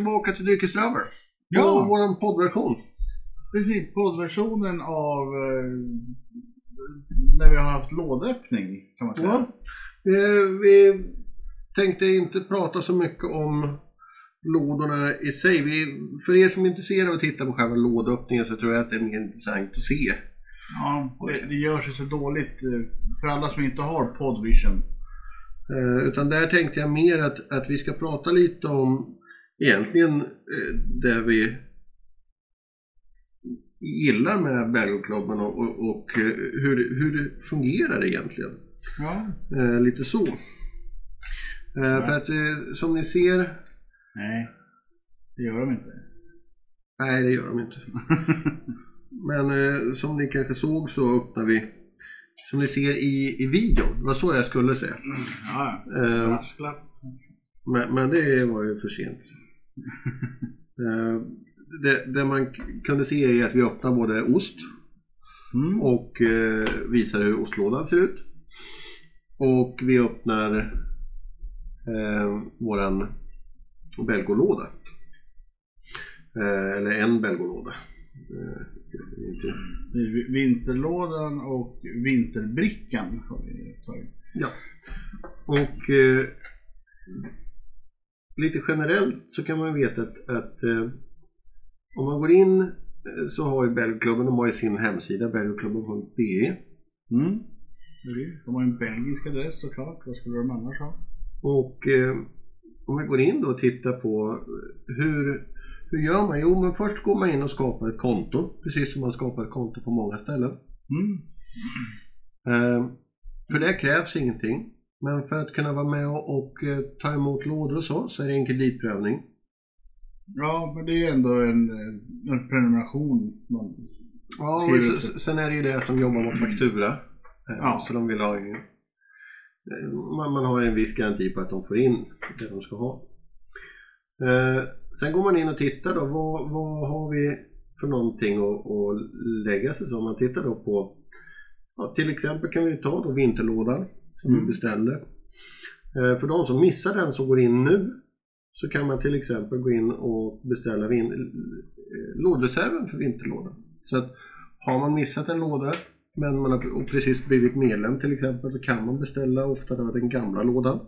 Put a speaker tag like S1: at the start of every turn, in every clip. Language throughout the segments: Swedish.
S1: välkomna tillbaka till Dryckesdrabbel.
S2: Ja.
S1: Och vår poddversion.
S2: Precis, poddversionen av eh, när vi har haft lådöppning kan man säga.
S1: Ja. Eh, Vi tänkte inte prata så mycket om lådorna i sig. Vi, för er som är intresserade av att titta på själva lådöppningen så tror jag att det är mer intressant att se.
S2: Ja, det, det gör sig så dåligt eh, för alla som inte har Podvision.
S1: Eh, Utan där tänkte jag mer att, att vi ska prata lite om egentligen eh, det vi gillar med Bergklubben och, och, och eh, hur, det- hur det fungerar egentligen.
S2: Ja.
S1: Eh, lite så. Eh, För att eh, som ni ser,
S2: Nej, det gör de inte.
S1: nej det gör de inte. Men eh, som ni kanske såg så öppnar vi, som ni ser i, i videon, det var så jag skulle säga.
S2: Ja, ja. Brasklapp.
S1: Men, men det var ju för sent. Eh, det, det man kunde se är att vi öppnar både ost
S2: Mm.
S1: och eh, visar hur ostlådan ser ut. Och vi öppnar eh, våran belgolåda. Eh, eller en belgolåda. Eh, inte-
S2: Vinterlådan och vinterbrickan har vi tagit.
S1: Ja. Och eh, lite generellt så kan man veta att, att eh, om man går in eh, så har ju Belgklubben, de har ju sin hemsida belgklubben.be
S2: Mm. De har en belgisk adress såklart. Vad skulle de annars ha?
S1: och eh, om man går in då och tittar på eh, hur, hur gör man? Jo men först går man in och skapar ett konto precis som man skapar ett konto på många ställen.
S2: Mm.
S1: Eh, för det krävs ingenting. Men för att kunna vara med och, eh, ta emot lådor och så, så är det en kreditprövning.
S2: Ja, men det är ju ändå en, eh, en prenumeration. Man,
S1: Ja, och sen är det ju det att de jobbar mot faktura. Eh,
S2: Ja.
S1: Så de vill ha ju, man, man har en viss garanti på att de får in det de ska ha. Eh, sen går man in och tittar då, vad, vad har vi för någonting att, att lägga sig som? Man tittar då på, ja, till exempel kan vi ta då vinterlådan som vi
S2: Mm.
S1: beställde. Eh, för de som missar den som går in nu så kan man till exempel gå in och beställa vin, eh, lådreserven för vinterlådan. Så att har man missat en låda men man har precis blivit medlem till exempel så kan man beställa ofta den gamla lådan.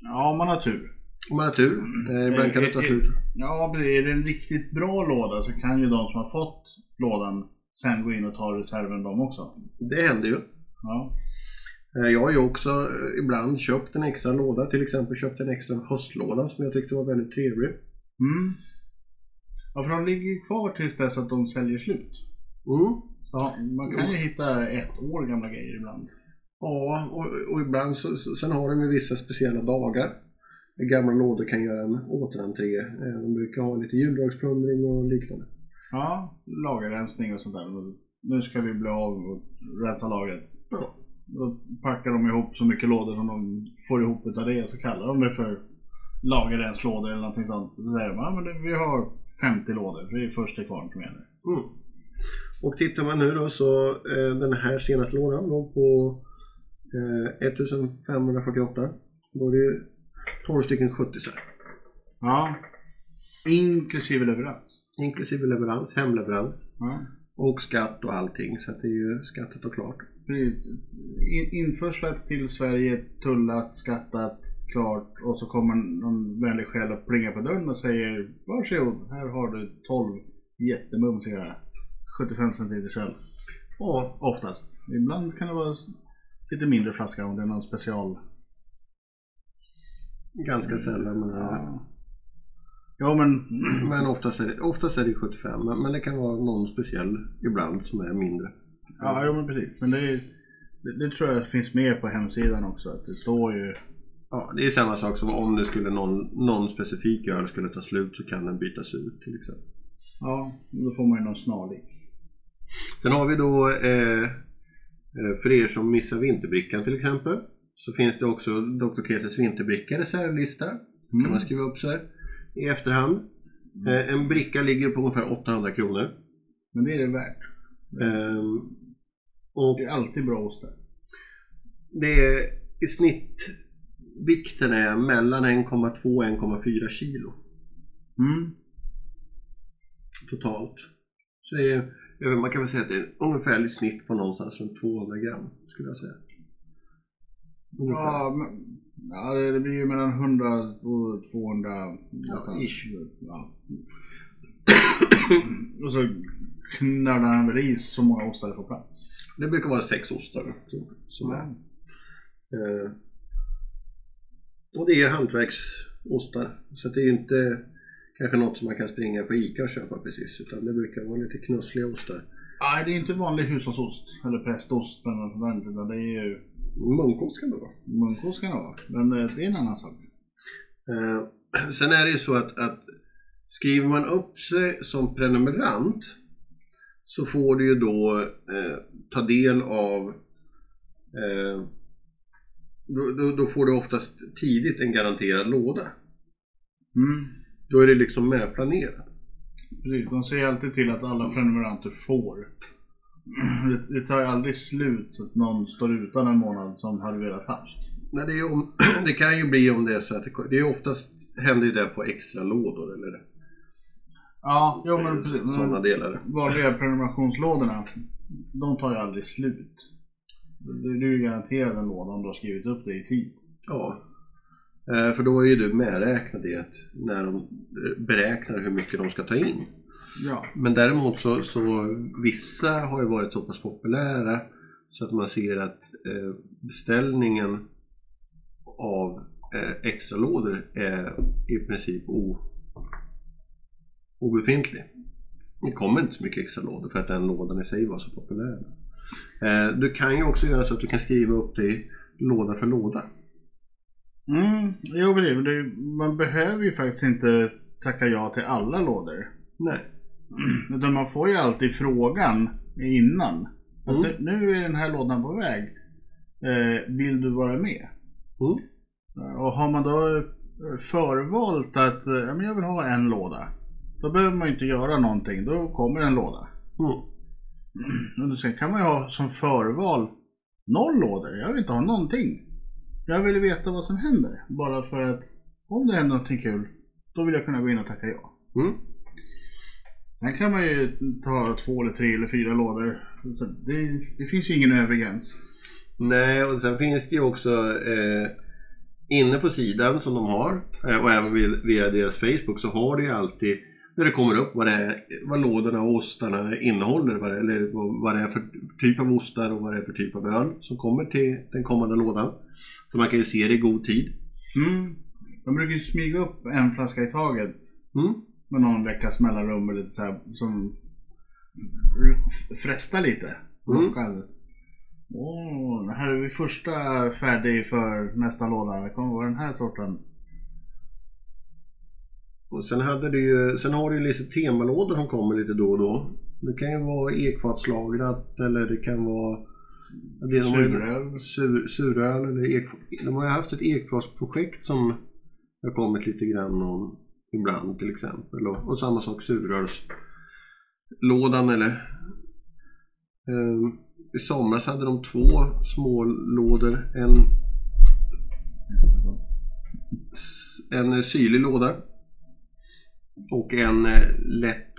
S2: ja, om man har tur.
S1: Om man har tur. Eh, ibland kan det ta slut.
S2: Ja, är det en riktigt bra låda så kan ju de som har fått lådan sen gå in och ta reserven de också.
S1: Det händer ju.
S2: Ja.
S1: Eh, Jag har ju också eh, ibland köpt en extra låda. Till exempel köpt en extra höstlåda som jag tyckte var väldigt trevlig.
S2: Mm. Ja, för de ligger ju kvar tills dess att de säljer slut.
S1: Mm.
S2: Ja, man kan ju hitta ett år gamla grejer ibland.
S1: Ja, och, och ibland så, sen har de ju vissa speciella dagar. Gamla lådor kan göra en återentré. Eh, De brukar ha lite juldagsplundring och liknande.
S2: Ja, lagerrensning och sånt där. Nu ska vi bli av och rensa lagret.
S1: Ja.
S2: Då packar de ihop så mycket lådor som de får ihop utav det så kallar de det för lagerrenslådor eller någonting sånt. Så säger de, ja men vi har 50 lådor, det är först till kvarn som gäller.
S1: Mm. Och tittar man nu då så eh, den här senaste lådan låg på eh, 1548. Då är det ju 12 stycken 70
S2: Ja. Inklusive leverans.
S1: Inklusive leverans, hemleverans
S2: Ja.
S1: Och skatt och allting. Så att det är ju skattat och klart.
S2: In, införslat till Sverige, tullat, skattat, klart och så kommer någon vänlig själ och plingar på dörren och säger Varsågod, här har du 12 jättemumsiga 75 centiliters öl.
S1: Ja,
S2: Oftast. Ibland kan det vara lite mindre flaska om det är någon special.
S1: ganska sällan. Men,
S2: Ja, ja men
S1: men oftast, är det, oftast är det 75. Men, men det kan vara någon speciell ibland som är mindre.
S2: Ja, jo, men precis. Men det, är, det, det tror jag finns med på hemsidan också. Att det står ju
S1: Ja, det är samma sak som om det skulle någon, någon specifik öl skulle ta slut så kan den bytas ut till exempel.
S2: Ja, då får man ju någon snarlik.
S1: Sen har vi då eh, eh, för er som missar vinterbrickan till exempel så finns det också Dr. Keses vinterbricka reservlista. kan man skriva upp sig i efterhand. Eh, en bricka ligger på ungefär 800 kronor.
S2: Men det är det värt.
S1: Ehm, och
S2: Det är alltid bra ostar.
S1: det är i snitt vikten är mellan 1,2 och 1,4 kilo.
S2: Mm.
S1: totalt. Så det är, man kan väl säga att det är ungefärligt snitt på någonstans runt 200 gram skulle jag säga. Ungefär.
S2: Ja, men, ja, det blir ju mellan 100 och 200.
S1: Ja, ish.
S2: Ja. och så knallar han väl i så många ostar det får plats.
S1: Det brukar vara sex ostar som är. Eh, och det är hantverksostar. Så det är ju inte kanske något som man kan springa på ICA och köpa precis. Utan det brukar vara lite knussliga ostar.
S2: Nej, det är inte vanlig hushållsost eller prästost eller något sånt där. Det är ju
S1: Munkost kan det vara.
S2: munkost kan det vara. Men eh, det är en annan sak.
S1: Eh, sen är det ju så att, att skriver man upp sig som prenumerant så får du ju då eh, ta del av eh, då, då, då får du oftast tidigt en garanterad låda.
S2: Mm.
S1: Då är det liksom medplanerat.
S2: Precis, de säger alltid till att alla prenumeranter får. Det, det tar ju aldrig slut så att någon står utan en månad som hade velat haft.
S1: Nej, det, ju det kan ju bli om det är så att det, det är oftast händer ju det på extra lådor eller
S2: Ja, jo men precis. Men
S1: sådana delar.
S2: vanliga prenumerationslådorna, de tar ju aldrig slut. Du du är ju garanterad en låda om du har skrivit upp det i tid.
S1: Ja. Eh, För då är ju du medräknad i att när de eh, beräknar hur mycket de ska ta in.
S2: Ja.
S1: Men däremot så, så vissa har ju varit så pass populära så att man ser att eh, beställningen av eh, extra lådor är i princip o, obefintlig. Det kommer inte så mycket extra lådor för att den lådan i sig var så populär. Eh, du kan ju också göra så att du kan skriva upp dig låda för låda.
S2: Mm, jo det, man behöver ju faktiskt inte tacka ja till alla lådor.
S1: Nej.
S2: Utan man får ju alltid frågan innan. Att
S1: Mm.
S2: nu, nu är den här lådan på väg. Eh, vill du vara med?
S1: Mm.
S2: Och har man då eh, förvalt att eh, ja, men jag vill ha en låda. Då behöver man inte göra någonting. Då kommer en låda.
S1: Mm.
S2: Men sen kan man ju ha som förval noll lådor. Jag vill inte ha någonting. Jag vill veta vad som händer. Bara för att om det händer någonting kul, då vill jag kunna gå in och tacka ja.
S1: Mm.
S2: Sen kan man ju ta två eller tre eller fyra lådor. Så det, det finns ju ingen övre gräns.
S1: Nej, och sen finns det ju också eh, inne på sidan som de har eh, och även via, via deras Facebook så har det ju alltid när det kommer upp vad, det är, vad lådorna och ostarna innehåller, vad det, eller vad, vad det är för typ av ostar och vad det är för typ av öl som kommer till den kommande lådan. Så man kan ju se det i god tid.
S2: Mm. De brukar ju smyga upp en flaska i taget
S1: Mm.
S2: Med någon veckas mellanrum eller lite så här, som frestar lite.
S1: Mm.
S2: Åh, här är vi första färdig för nästa låda. Det kommer vara den här sorten.
S1: Och sen, hade du ju, sen har du ju lite temalådor som kommer lite då och då. Det kan ju vara ekfatslagrat eller det kan vara det
S2: Suröl.
S1: sur, suröl eller ek, De har ju haft ett ekfatsprojekt som har kommit lite grann om ibland till exempel. Och, och samma sak surrörslådan eller eh, I somras hade de två små lådor. En, en syrlig låda och en eh, lätt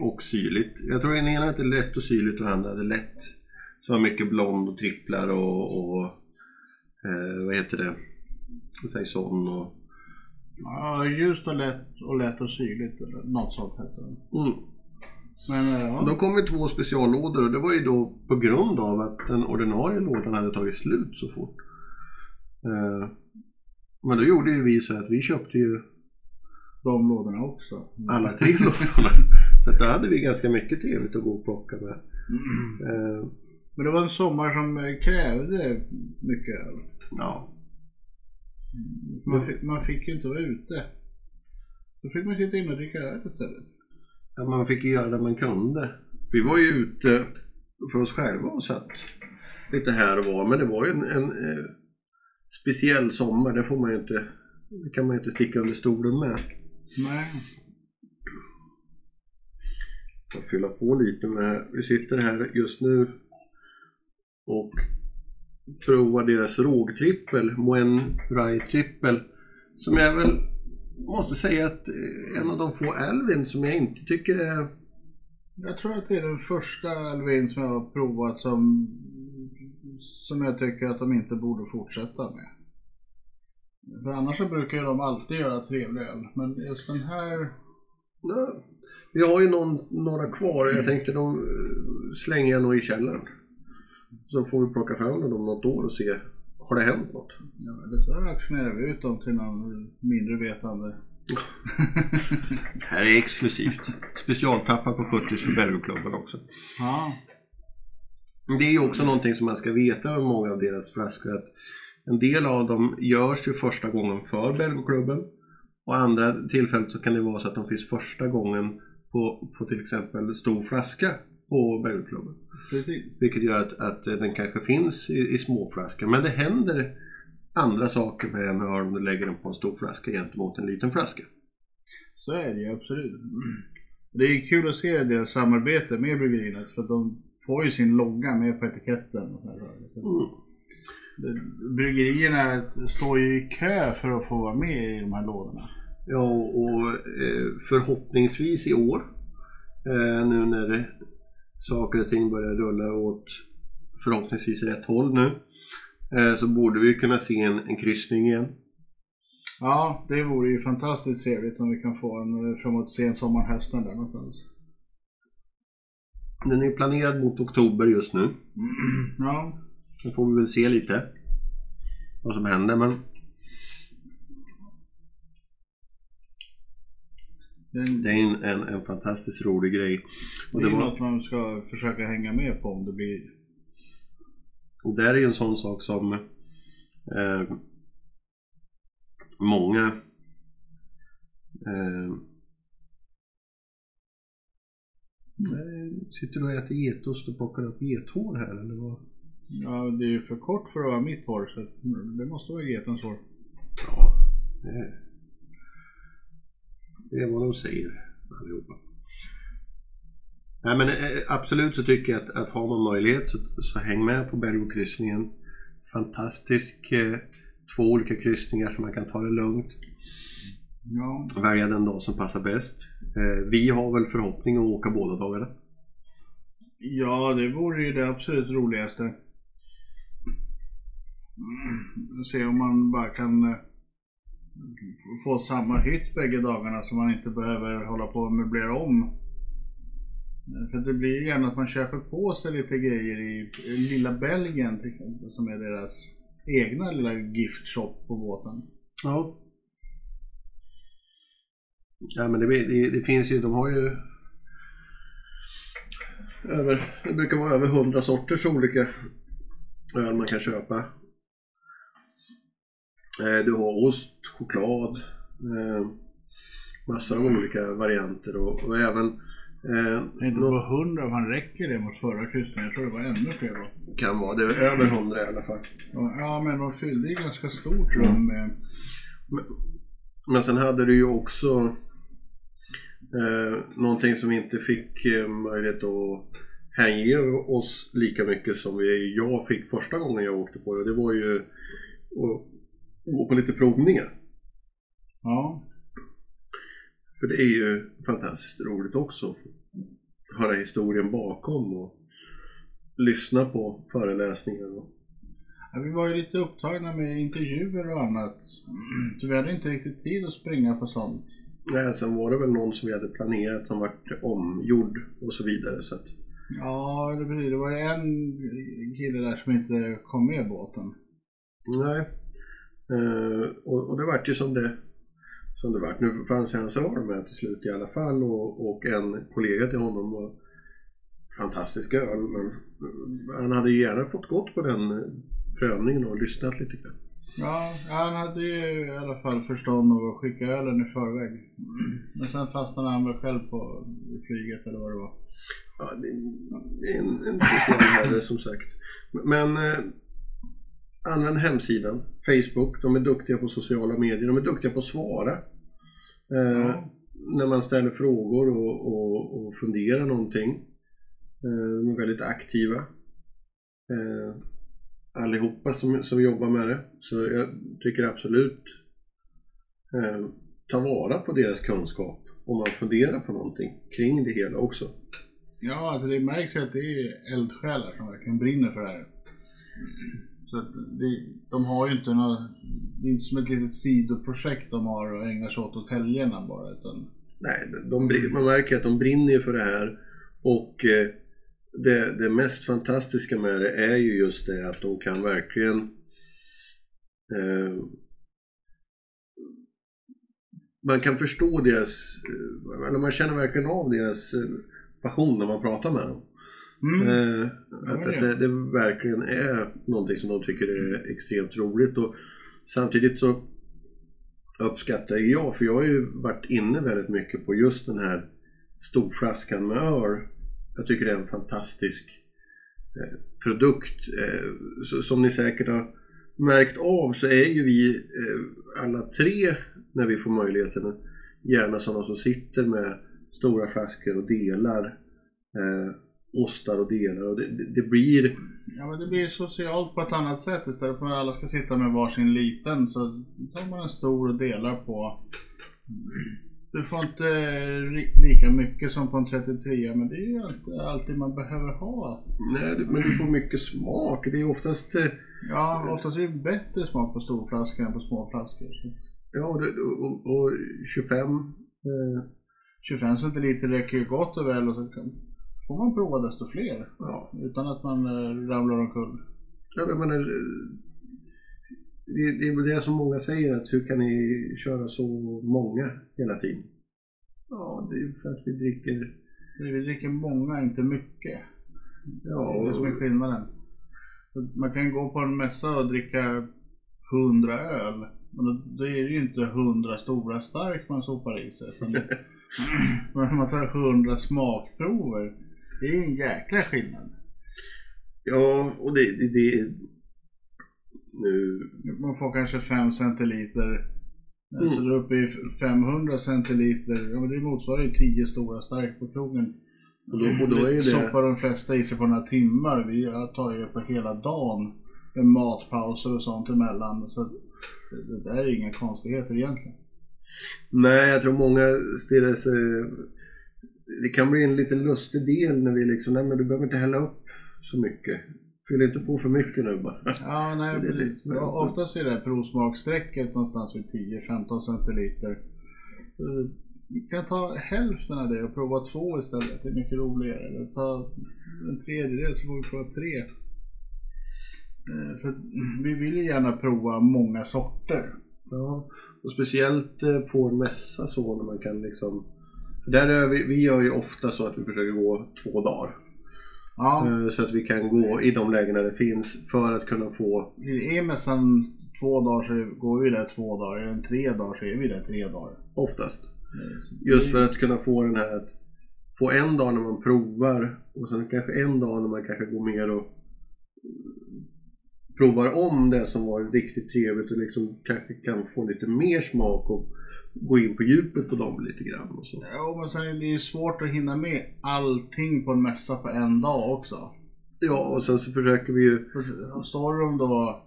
S1: och syrligt. Jag tror den ena hette lätt och syrligt och den andra hade lätt. Så var mycket blond och tripplar och, och eh, vad heter det? Saison och
S2: Ja, ljust och lätt och lätt och syrligt. eller Något sånt hette det.
S1: mm.
S2: Men eh, ja.
S1: Då kom ju två speciallådor och det var ju då på grund av att den ordinarie lådan hade tagit slut så fort. Eh, men då gjorde ju vi så att vi köpte ju
S2: de lådorna också.
S1: alla tre lådorna. Så att då hade vi ganska mycket trevligt att gå och plocka med. Eh,
S2: Men det var en sommar som krävde mycket öl.
S1: ja,
S2: Man fick, man fick ju inte vara ute. Då fick man sitta inne och dricka öl istället.
S1: Ja, man fick ju göra det man kunde. Vi var ju ute för oss själva och satt lite här och var. Men det var ju en, en eh, speciell sommar. Det får man ju inte, det kan man ju inte sticka under stolen med.
S2: Nej.
S1: Jag fylla på lite med, vi sitter här just nu och provar deras rågtrippel, Moen Rye trippel. Som är väl måste säga att eh, en av de få Alvin som jag inte tycker är...
S2: Jag tror att det är den första Alvin som jag har provat som, som jag tycker att de inte borde fortsätta med. För annars så brukar ju de alltid göra trevlig öl. Men just den här...
S1: Vi har ju någon, några kvar. Jag tänkte de eh, slänger jag nog i källaren. Så får vi plocka fram dem om något år och se. Har det hänt något?
S2: Ja, eller så auktionerar vi ut dem till någon mindre vetande.
S1: Det här är exklusivt. Specialtappar på 70 för Belgoklubben också.
S2: ja.
S1: Det är ju också någonting som man ska veta med många av deras flaskor. Att en del av dem görs ju första gången för Belgoklubben. Och andra tillfällen så kan det vara så att de finns första gången på, på till exempel stor flaska på Belgoklubben.
S2: Precis.
S1: Vilket gör att, att den kanske finns i, i småflaskor. Men det händer andra saker med, med om du lägger den på en stor flaska gentemot en liten flaska.
S2: Så är det ju absolut. Det är kul att se deras samarbete med bryggerierna för att de får ju sin logga med på etiketten. och.
S1: Mm.
S2: Bryggerierna står ju i kö för att få vara med i de här lådorna.
S1: Ja, och eh, förhoppningsvis i år, eh, nu när saker och ting börjar rulla åt förhoppningsvis rätt håll nu, eh, så borde vi kunna se en, en kryssning igen.
S2: Ja, det vore ju fantastiskt trevligt om vi kan få en eh, framåt sensommaren, hösten där någonstans.
S1: Den är planerad mot oktober just nu.
S2: Ja,
S1: Då får vi väl se lite vad som händer. Men
S2: det,
S1: det är en, en, en fantastiskt rolig grej. Och
S2: det
S1: det
S2: är
S1: var,
S2: något man ska försöka hänga med på om det blir...
S1: Och där är ju en sån sak som eh, många eh, Sitter du och äter getost och plockar upp gethår här eller vad?
S2: Ja, det är ju för kort för att vara mitt hår så det måste vara getens hår.
S1: Ja, det, det är vad de säger allihopa. Nej men eh, absolut så tycker jag att, att har man möjlighet så, så häng med på bergokryssningen. Fantastisk eh, två olika kryssningar så man kan ta det lugnt.
S2: Ja,
S1: Välja den dag som passar bäst. Eh, vi har väl förhoppning att åka båda dagarna.
S2: ja det vore ju det absolut roligaste. Mm, Se om man bara kan eh, få samma hytt bägge dagarna så man inte behöver hålla på och möblera om. För det blir ju gärna att man köper på sig lite grejer i lilla Belgien till exempel som är deras egna lilla giftshop på båten.
S1: Ja. Ja men det, det, det finns ju, de har ju över, det brukar vara över hundra sorters olika öl man kan köpa. Eh, Du har ost, choklad, eh, massor av olika varianter och, och även eh,
S2: Det
S1: nå-
S2: på hundra, man räcker det mot förra kryssningen. Jag tror det var ännu fler då.
S1: kan vara, det är över hundra i alla fall.
S2: Ja men de fyllde ju ganska stort rum med
S1: Men, men sen hade du ju också eh, någonting som vi inte fick eh, möjlighet att hänge oss lika mycket som vi, jag fick första gången jag åkte på det. Det var ju gå på lite provningar.
S2: Ja,
S1: För det är ju fantastiskt roligt också. att Höra historien bakom och lyssna på föreläsningar. Och,
S2: Ja, vi var ju lite upptagna med intervjuer och annat. Så vi hade inte riktigt tid att springa på sånt.
S1: nej, sen var det väl någon som vi hade planerat som vart omgjord och så vidare. Så att,
S2: Ja, det, precis. det var ju en kille där som inte kom med båten.
S1: Nej. Eh, och, och det vart ju som det, som det vart. Nu fanns hans öl med till slut i alla fall och, och en kollega till honom var fantastisk öl men eh, han hade ju gärna fått gått på den eh, prövningen och lyssnat lite grann.
S2: Ja, han hade ju i alla fall förstånd av att skicka ölen i förväg. Men sen fastnade han väl själv på flyget eller vad det var.
S1: Ja, det är en, en speciell herre som sagt. Men eh, använd hemsidan, Facebook, de är duktiga på sociala medier, de är duktiga på att svara. Eh,
S2: Ja.
S1: När man ställer frågor och, och, och funderar någonting. Eh, de är väldigt aktiva. Eh, allihopa som, som jobbar med det. Så jag tycker absolut eh, ta vara på deras kunskap om man funderar på någonting kring det hela också.
S2: Ja, alltså det märks ju att det är eldsjälar som verkligen brinner för det här. Så att det, de har ju inte något, det är inte som ett litet sidoprojekt de har och ägnar sig åt åt helgerna bara. Utan,
S1: Nej, de, de, man märker att de brinner ju för det här och eh, det, det mest fantastiska med det är ju just det att de kan verkligen eh, man kan förstå deras, eh, eller man känner verkligen av deras eh, passion när man pratar med dem
S2: mm.
S1: Eh, att
S2: det
S1: att det, det verkligen är någonting som de tycker är extremt roligt och samtidigt så uppskattar jag, för jag har ju varit inne väldigt mycket på just den här storflaskan med öl. Jag tycker det är en fantastisk eh, produkt. Eh, så, som ni säkert har märkt av så är ju vi eh, alla tre, när vi får möjligheten, gärna sådana som sitter med stora flaskor och delar eh, ostar och delar och det, det, det blir
S2: Ja men det blir socialt på ett annat sätt istället för att alla ska sitta med varsin liten så tar man en stor och delar på. Du får inte ri- lika mycket som på en 33 men det är ju alltid, alltid man behöver ha.
S1: Nej, men du får mycket smak. Det är oftast, eh,
S2: Ja, oftast är det bättre smak på storflaskor än på småflaskor.
S1: Ja, det- och, och 25. Eh,
S2: 25 centiliter räcker ju gott och väl och så kan, får man prova desto fler.
S1: ja,
S2: Utan att man eh, ramlar omkull.
S1: jag menar, det, det är väl det som många säger att hur kan ni köra så många hela tiden? Ja, det är ju för att vi dricker,
S2: Vi dricker många, inte mycket.
S1: ja,
S2: Det är det som är
S1: och,
S2: skillnaden. Man kan gå på en mässa och dricka 100 öl. Men då, då är det ju inte 100 stora stark man sopar i sig. utan Men man tar 100 smakprover. Det är en jäkla skillnad.
S1: ja, och det, det, det nu,
S2: Man får kanske 5 centiliter.
S1: Mm.
S2: Så du är uppe i 500 centiliter. Ja, men det motsvarar ju 10 stora stark på krogen.
S1: Och då- och då är det-
S2: soppar de flesta i sig på några timmar. Vi tar ju det på hela dagen. Med matpauser och sånt emellan. Så det där är inga konstigheter egentligen.
S1: nej, jag tror många stirrar sig, det kan bli en liten lustig del när vi liksom, nej men du behöver inte hälla upp så mycket. Fyll inte på för mycket nu bara.
S2: Ja, nej
S1: Det är
S2: precis.
S1: lite-
S2: Ja, Oftast är det här provsmaksträcket någonstans vid 10-15 centiliter. Eh, Vi kan ta hälften av det och prova två istället. Det är mycket roligare. Eller ta en tredjedel så får vi prova tre. Eh, För vi vill ju gärna prova många sorter.
S1: Ja, och speciellt eh, på en mässa så när man kan liksom där är vi, vi gör ju ofta så att vi försöker gå två dagar.
S2: Ja,
S1: Eh, Så att vi kan gå i de lägena det finns för att kunna få
S2: är mässan två dagar så går vi där två dagar. Är den tre dagar så är vi där tre dagar.
S1: oftast.
S2: Så
S1: Just för att kunna få den här att få en dag när man provar och sen kanske en dag när man kanske går mer och mm, provar om det som var riktigt trevligt och liksom kanske kan få lite mer smak och gå in på djupet på dem lite grann och så.
S2: Ja, men sen är det ju svårt att hinna med allting på en mässa på en dag också.
S1: Ja, och sen så försöker vi ju
S2: Står de då,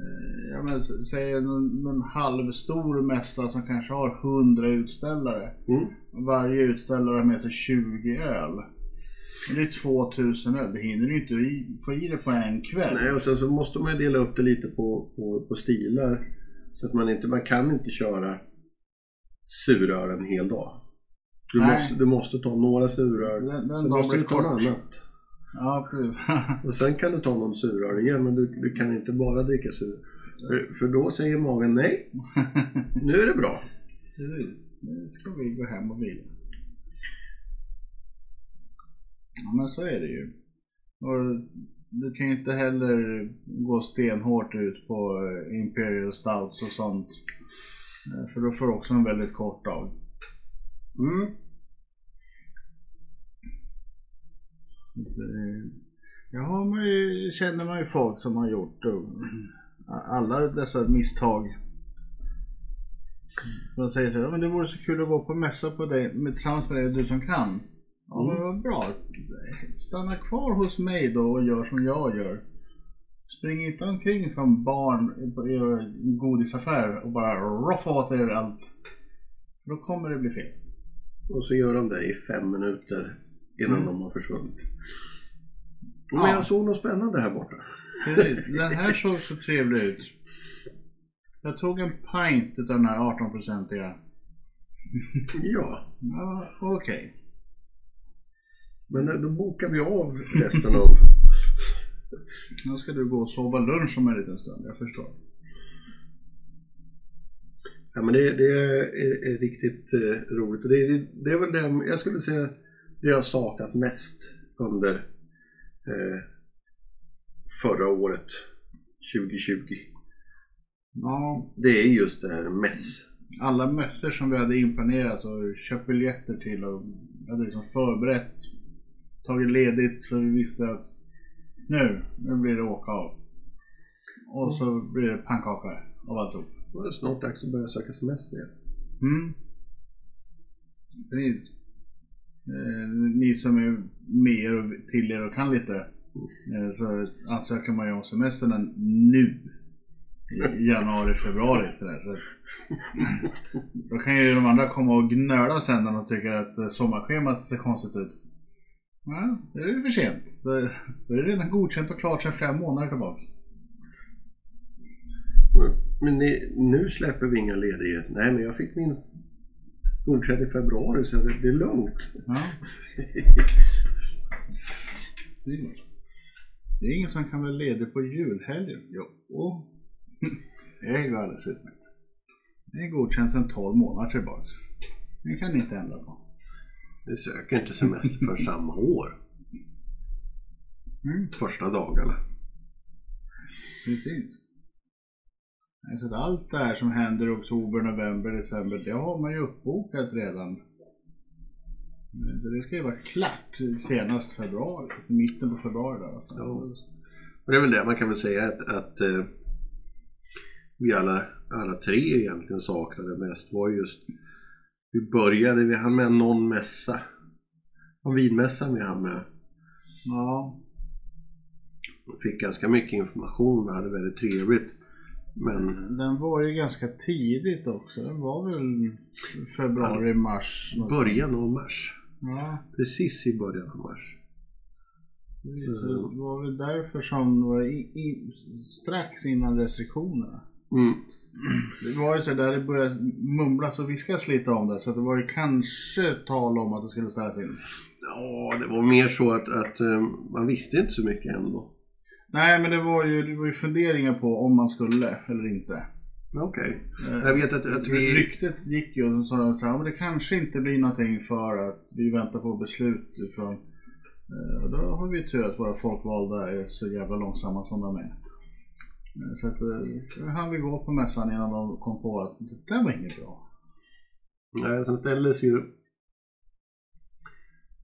S2: eh, ja men säg en, en halvstor mässa som kanske har 100 utställare.
S1: mm,
S2: Varje utställare har med sig 20 öl. Men Det är 2000 öl, det hinner du inte få i det på en kväll.
S1: Nej, och sen så måste man ju dela upp det lite på, på, på stilar. Så att man inte, man kan inte köra suröl en hel dag. Du
S2: Nej.
S1: måste, du måste ta några suröl,
S2: Den- den
S1: sen måste du ta något annat.
S2: Ja.
S1: Och sen kan du ta någon suröl igen, men du, du kan inte bara dricka suröl. För, för då säger magen nej, nu är det bra.
S2: Precis. Nu ska vi gå hem och vila. Ja men så är det ju. Och du kan ju inte heller gå stenhårt ut på eh, Imperial Stouts och sånt. Eh, För då får du också en väldigt kort dag.
S1: Mm.
S2: Eh, Ja, har man ju, känner man ju folk som har gjort eh, alla dessa misstag. De säger så här, "Ja, men det vore så kul att gå på mässa på dig, med, tillsammans med dig, du som kan. Ja men vad bra. Stanna kvar hos mig då och gör som jag gör. Spring inte omkring som barn i- en godisaffär och bara roffa åt er allt. Då kommer det bli fel.
S1: Och så gör de det i fem minuter innan
S2: Mm.
S1: de har försvunnit. Men
S2: Ja.
S1: jag såg något spännande här borta.
S2: Precis. Den här såg så trevlig ut. Jag tog en pint utav den här 18-procentiga.
S1: Ja,
S2: Ja, okej.
S1: men då bokar vi av resten av...
S2: Nu ska du gå och sova lunch om en liten stund, jag förstår.
S1: Ja men det, det är, är, riktigt eh, roligt. Och det, det, det är väl det, jag skulle säga, det jag saknat mest under eh, förra året, 2020.
S2: Ja,
S1: Det är just det här mäss.
S2: alla mässor som vi hade inplanerat och köpt biljetter till och hade liksom förberett. Tagit ledigt för vi visste att nu, nu blir det åka av. Och så blir det pannkaka av alltihop.
S1: Då är det snart dags att börja söka semester igen.
S2: Mm. Precis. Eh, ni som är med er och till er och kan lite. Eh, så ansöker man ju om semesterna nu. I januari, februari sådär. Så då kan ju de andra komma och gnöla sen när de tycker att eh, sommarschemat ser konstigt ut. Ja, det är ju för sent. Då då är det redan godkänt och klart sedan flera månader tillbaks.
S1: Men ni, nu släpper vi inga ledigheter. Nej men jag fick min godkänd i februari så det, det är lugnt.
S2: Ja. Det är. Det ingen som kan vara ledig på julhelgen. Jo. Det går alldeles utmärkt. Det är godkänt sedan 12 månader tillbaks. Det kan ni inte ändra på.
S1: Vi söker inte semester för samma år.
S2: Mm.
S1: Första dagarna.
S2: Precis. Så att allt det här som händer i oktober, november, december, det har man ju uppbokat redan. Så det ska ju vara klart senast februari, mitten på februari där någonstans.
S1: Ja. Och det är väl det man kan väl säga att, att eh, vi alla, alla tre egentligen saknade mest var just vi började, vi hann med någon mässa. En vinmässa vi hann med.
S2: Ja,
S1: Vi fick ganska mycket information och hade väldigt trevligt. Men
S2: Den var ju ganska tidigt också. Den var väl februari, mars.
S1: början av mars.
S2: Ja,
S1: Precis i början av mars.
S2: det var väl därför som det var i, i, strax innan restriktionerna.
S1: Mm.
S2: Det var ju så där det började mumlas och viskas lite om det. Så det var ju kanske tal om att det skulle ställas in.
S1: Ja, det var mer så att, att eh, man visste inte så mycket ändå.
S2: Nej, men det var ju, det var ju funderingar på om man skulle eller inte.
S1: Okej.
S2: Eh,
S1: Jag vet att, att vi...
S2: Ryktet gick ju och sa att ja, men det kanske inte blir någonting för att vi väntar på beslut ifrån eh, och då har vi tur att våra folkvalda är så jävla långsamma som de är. Eh, Så att eh, han vi gå på mässan innan de kom på att det där var inget bra.
S1: Nej, sen ställdes ju...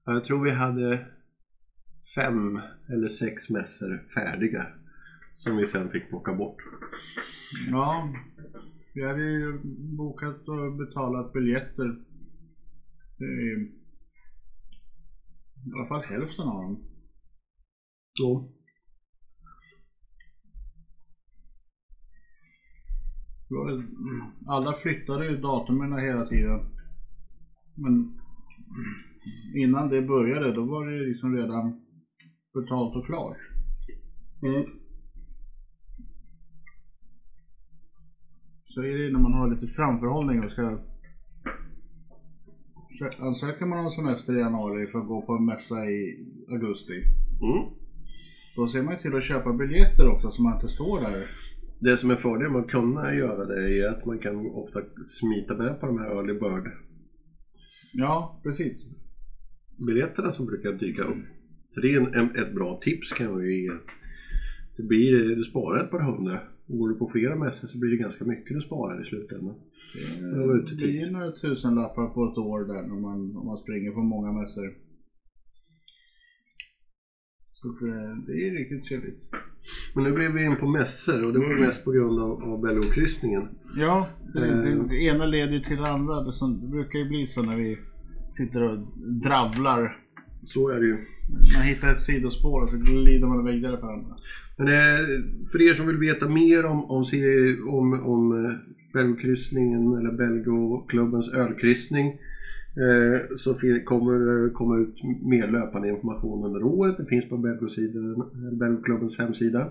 S1: Ja, Jag tror vi hade fem eller sex mässor färdiga. Som vi sen fick plocka bort.
S2: Ja, vi hade ju bokat och betalat biljetter. i I alla fall hälften av dem.
S1: Så.
S2: Det var väl- Alla flyttade ju datumen hela tiden. Men innan det började då var det ju liksom redan betalt och klart.
S1: Mm.
S2: Så är det när man har lite framförhållning och ska Ansöker man om semester i januari för att gå på en mässa i augusti
S1: Mm.
S2: Då ser man ju till att köpa biljetter också så man inte står där
S1: Det som är fördelen med att kunna göra det är att man kan ofta smita med på de här early bird
S2: Ja, precis.
S1: biljetterna som brukar dyka upp. Så det är en, ett bra tips kan ju ge. Det blir, du sparar ett par hundra. Går du på flera mässor så blir det ganska mycket du sparar i slutändan.
S2: Det blir några tusenlappar på ett år där om man, om man springer på många mässor. Så det, det är riktigt trevligt.
S1: Men nu blev vi in på mässor och det var mest på grund av, av Bellokryssningen.
S2: Ja, det, det,
S1: Eh.
S2: det ena leder till det andra. Det, som, det brukar ju bli så när vi sitter och dravlar.
S1: Så är det ju.
S2: Man hittar ett sidospår och så glider man där på varandra.
S1: Men eh, för er som vill veta mer om, om, om, om eh, Belgokryssningen eller Belgoklubbens ölkryssning eh, så fin- kommer det komma ut mer löpande information under året. Det finns på Belgoklubbens hemsida.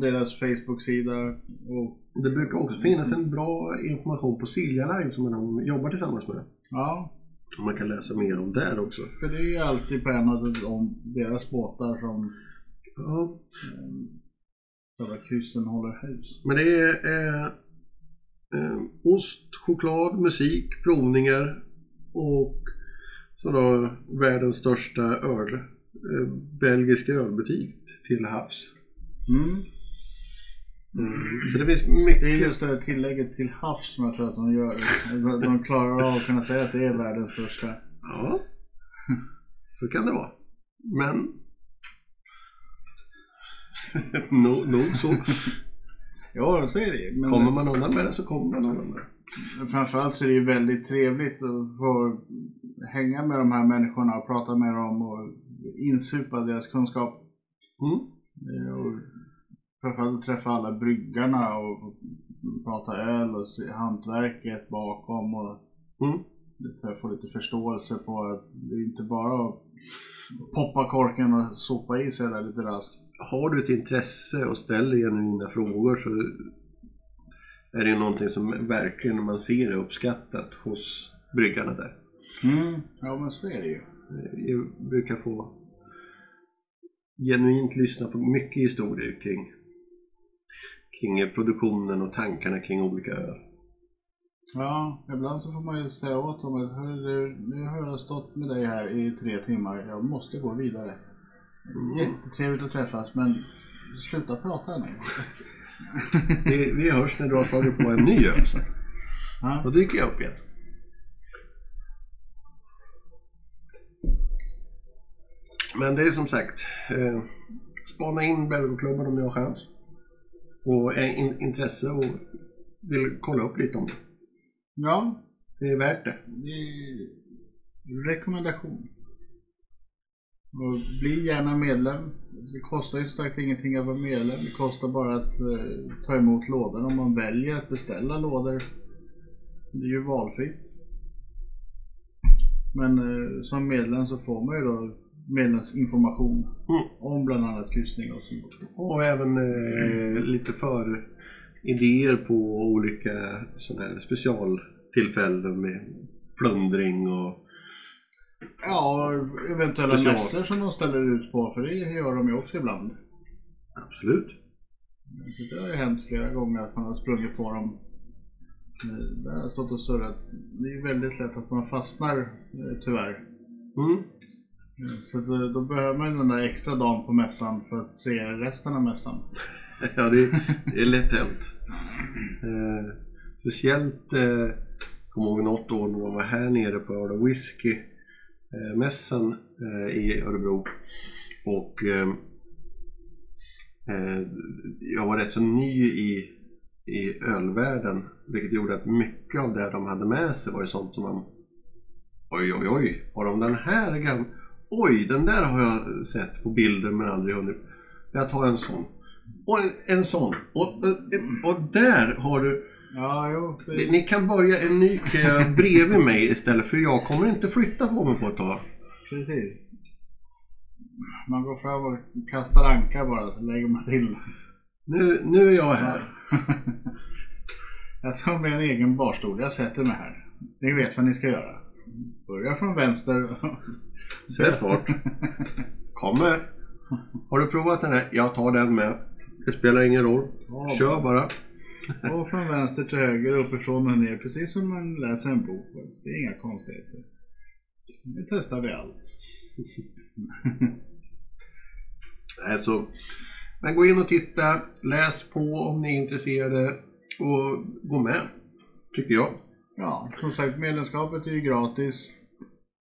S2: Deras Facebook-sida och
S1: Det brukar också finnas en bra information på Silja Line som de jobbar tillsammans med.
S2: ja,
S1: Man kan läsa mer om där också.
S2: för det är ju alltid på en av de, deras båtar som
S1: Ja,
S2: eh, själva kryssen håller hus.
S1: men det är eh, eh, ost, choklad, musik, provningar och så världens största öl, eh, belgisk ölbutik till havs.
S2: Mm.
S1: Mm. Så det finns
S2: Det är
S1: mycket.
S2: just det där tillägget till havs som jag tror att de gör. De- klarar av att kunna säga att det är världens största.
S1: Ja, så kan det vara. Men nog nog så.
S2: Ja, så är det ju. Men
S1: Kommer man undan med det så kommer man undan med det.
S2: framförallt så är det ju väldigt trevligt att få hänga med de här människorna och prata med dem och insupa deras kunskap.
S1: Mm.
S2: Eh, Och framförallt att träffa alla bryggarna och prata öl och se hantverket bakom och
S1: Mm.
S2: få lite förståelse på att det inte bara poppa korken och sopa i sig det där lite raskt.
S1: Har du ett intresse och ställer genuina frågor så är det ju någonting som verkligen man ser är uppskattat hos bryggarna där.
S2: Mm, ja men så är det ju.
S1: Jag brukar få genuint lyssna på mycket historier kring, kring produktionen och tankarna kring olika öl.
S2: Ja, ibland så får man ju säga åt dem att "Hörru du, nu har jag stått med dig här i tre timmar, jag måste gå vidare.
S1: Mm.
S2: Jättetrevligt att träffas men sluta prata nu.
S1: Vi, vi hörs när du har tagit på en ny öl sen. Då dyker jag upp igen. Men det är som sagt, eh, spana in Belgoklubben om ni har chans. Och är in, intresse och vill kolla upp lite om det.
S2: Ja,
S1: Det är värt det.
S2: det är rekommendation. Och bli gärna medlem. Det kostar ju som sagt ingenting att vara medlem. Det kostar bara att eh, ta emot lådor om man väljer att beställa lådor. Det är ju valfritt. Men eh, som medlem så får man ju då medlemsinformation
S1: Mm.
S2: om bland annat kryssning och sånt.
S1: Och även eh, lite för idéer på olika sådana här specialtillfällen med plundring och
S2: Ja, eventuella
S1: Special.
S2: mässor som de ställer ut på, för det gör de ju också ibland.
S1: absolut.
S2: Det har ju hänt flera gånger att man har sprungit på dem. Eh, Där har jag stått och surrat. Det är ju väldigt lätt att man fastnar eh, tyvärr.
S1: Mm.
S2: Eh, Så då, då behöver man ju den där extra dagen på mässan för att se resten av mässan.
S1: Ja, det, det är lätt hänt. Eh, speciellt, eh, kommer ihåg något år när de var här nere på Öl Whisky eh, mässan eh, i Örebro. Och ehm, eh, jag var rätt så ny i, i ölvärlden. Vilket gjorde att mycket av det de hade med sig var ju sånt som man Oj, oj, oj, har de den här gamla? Oj, den där har jag sett på bilder men aldrig hunnit. Jag tar en sån. Och en, en sån. Och, och, och där har du...
S2: Ja, jo.
S1: Ni-
S2: Det,
S1: Ni kan börja en ny kö bredvid mig istället för jag kommer inte flytta på mig på ett tag.
S2: precis. Man går fram och kastar ankar bara, så lägger man till.
S1: Nu, nu är jag här.
S2: Jag tar med en egen barstol. Jag sätter mig här. Ni vet vad ni ska göra. Börja från vänster.
S1: Sätt fart. Kommer. Har du provat den här? Jag tar den med. Det spelar ingen roll. Kör bara.
S2: Och från vänster till höger, uppifrån och ner. Precis som man läser en bok. Det är inga konstigheter. Nu testar vi allt.
S1: Alltså, men gå in och titta. Läs på om ni är intresserade. Och gå med. Tycker jag.
S2: Ja, som sagt medlemskapet är ju gratis.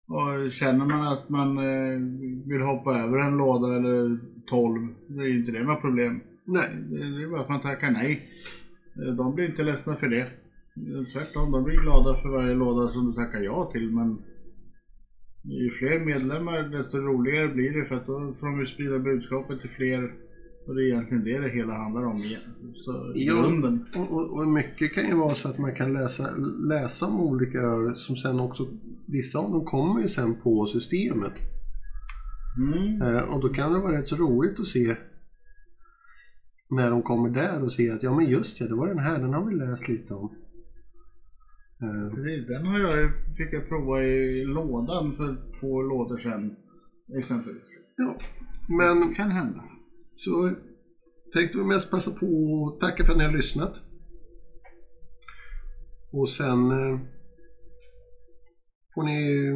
S2: Och känner man att man eh, vill hoppa över en låda eller 12, då är ju inte det något problem.
S1: Nej.
S2: Det är bara att man tackar nej. Eh, De blir inte ledsna för det. Eh, Tvärtom, de blir glada för varje låda som du tackar ja till. Men ju fler medlemmar desto roligare blir det för att då får de ju sprida budskapet till fler Och det är egentligen det det hela handlar om igen. Så i
S1: Ja.
S2: grunden.
S1: Och, och, och mycket kan ju vara så att man kan läsa, läsa om olika öl som sen också, vissa av dem kommer ju sen på systemet.
S2: Mm.
S1: Eh, och då kan det vara rätt så roligt att se när de kommer där och se att ja men just det, det var den här, den har vi läst lite om. Eh,
S2: Precis, den har jag, fick jag prova i lådan för två lådor sedan. Exempelvis.
S1: ja, men
S2: Kan hända.
S1: så tänkte vi mest passa på att tacka för att ni har lyssnat. Och sen eh, får ni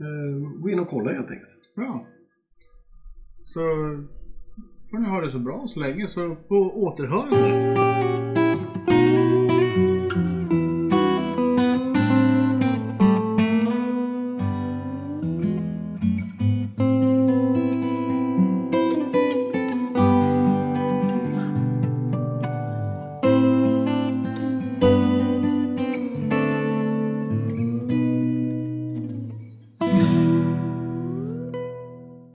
S1: eh, gå in och kolla helt enkelt.
S2: Bra. Så får ni ha det så bra så länge så på återhörande.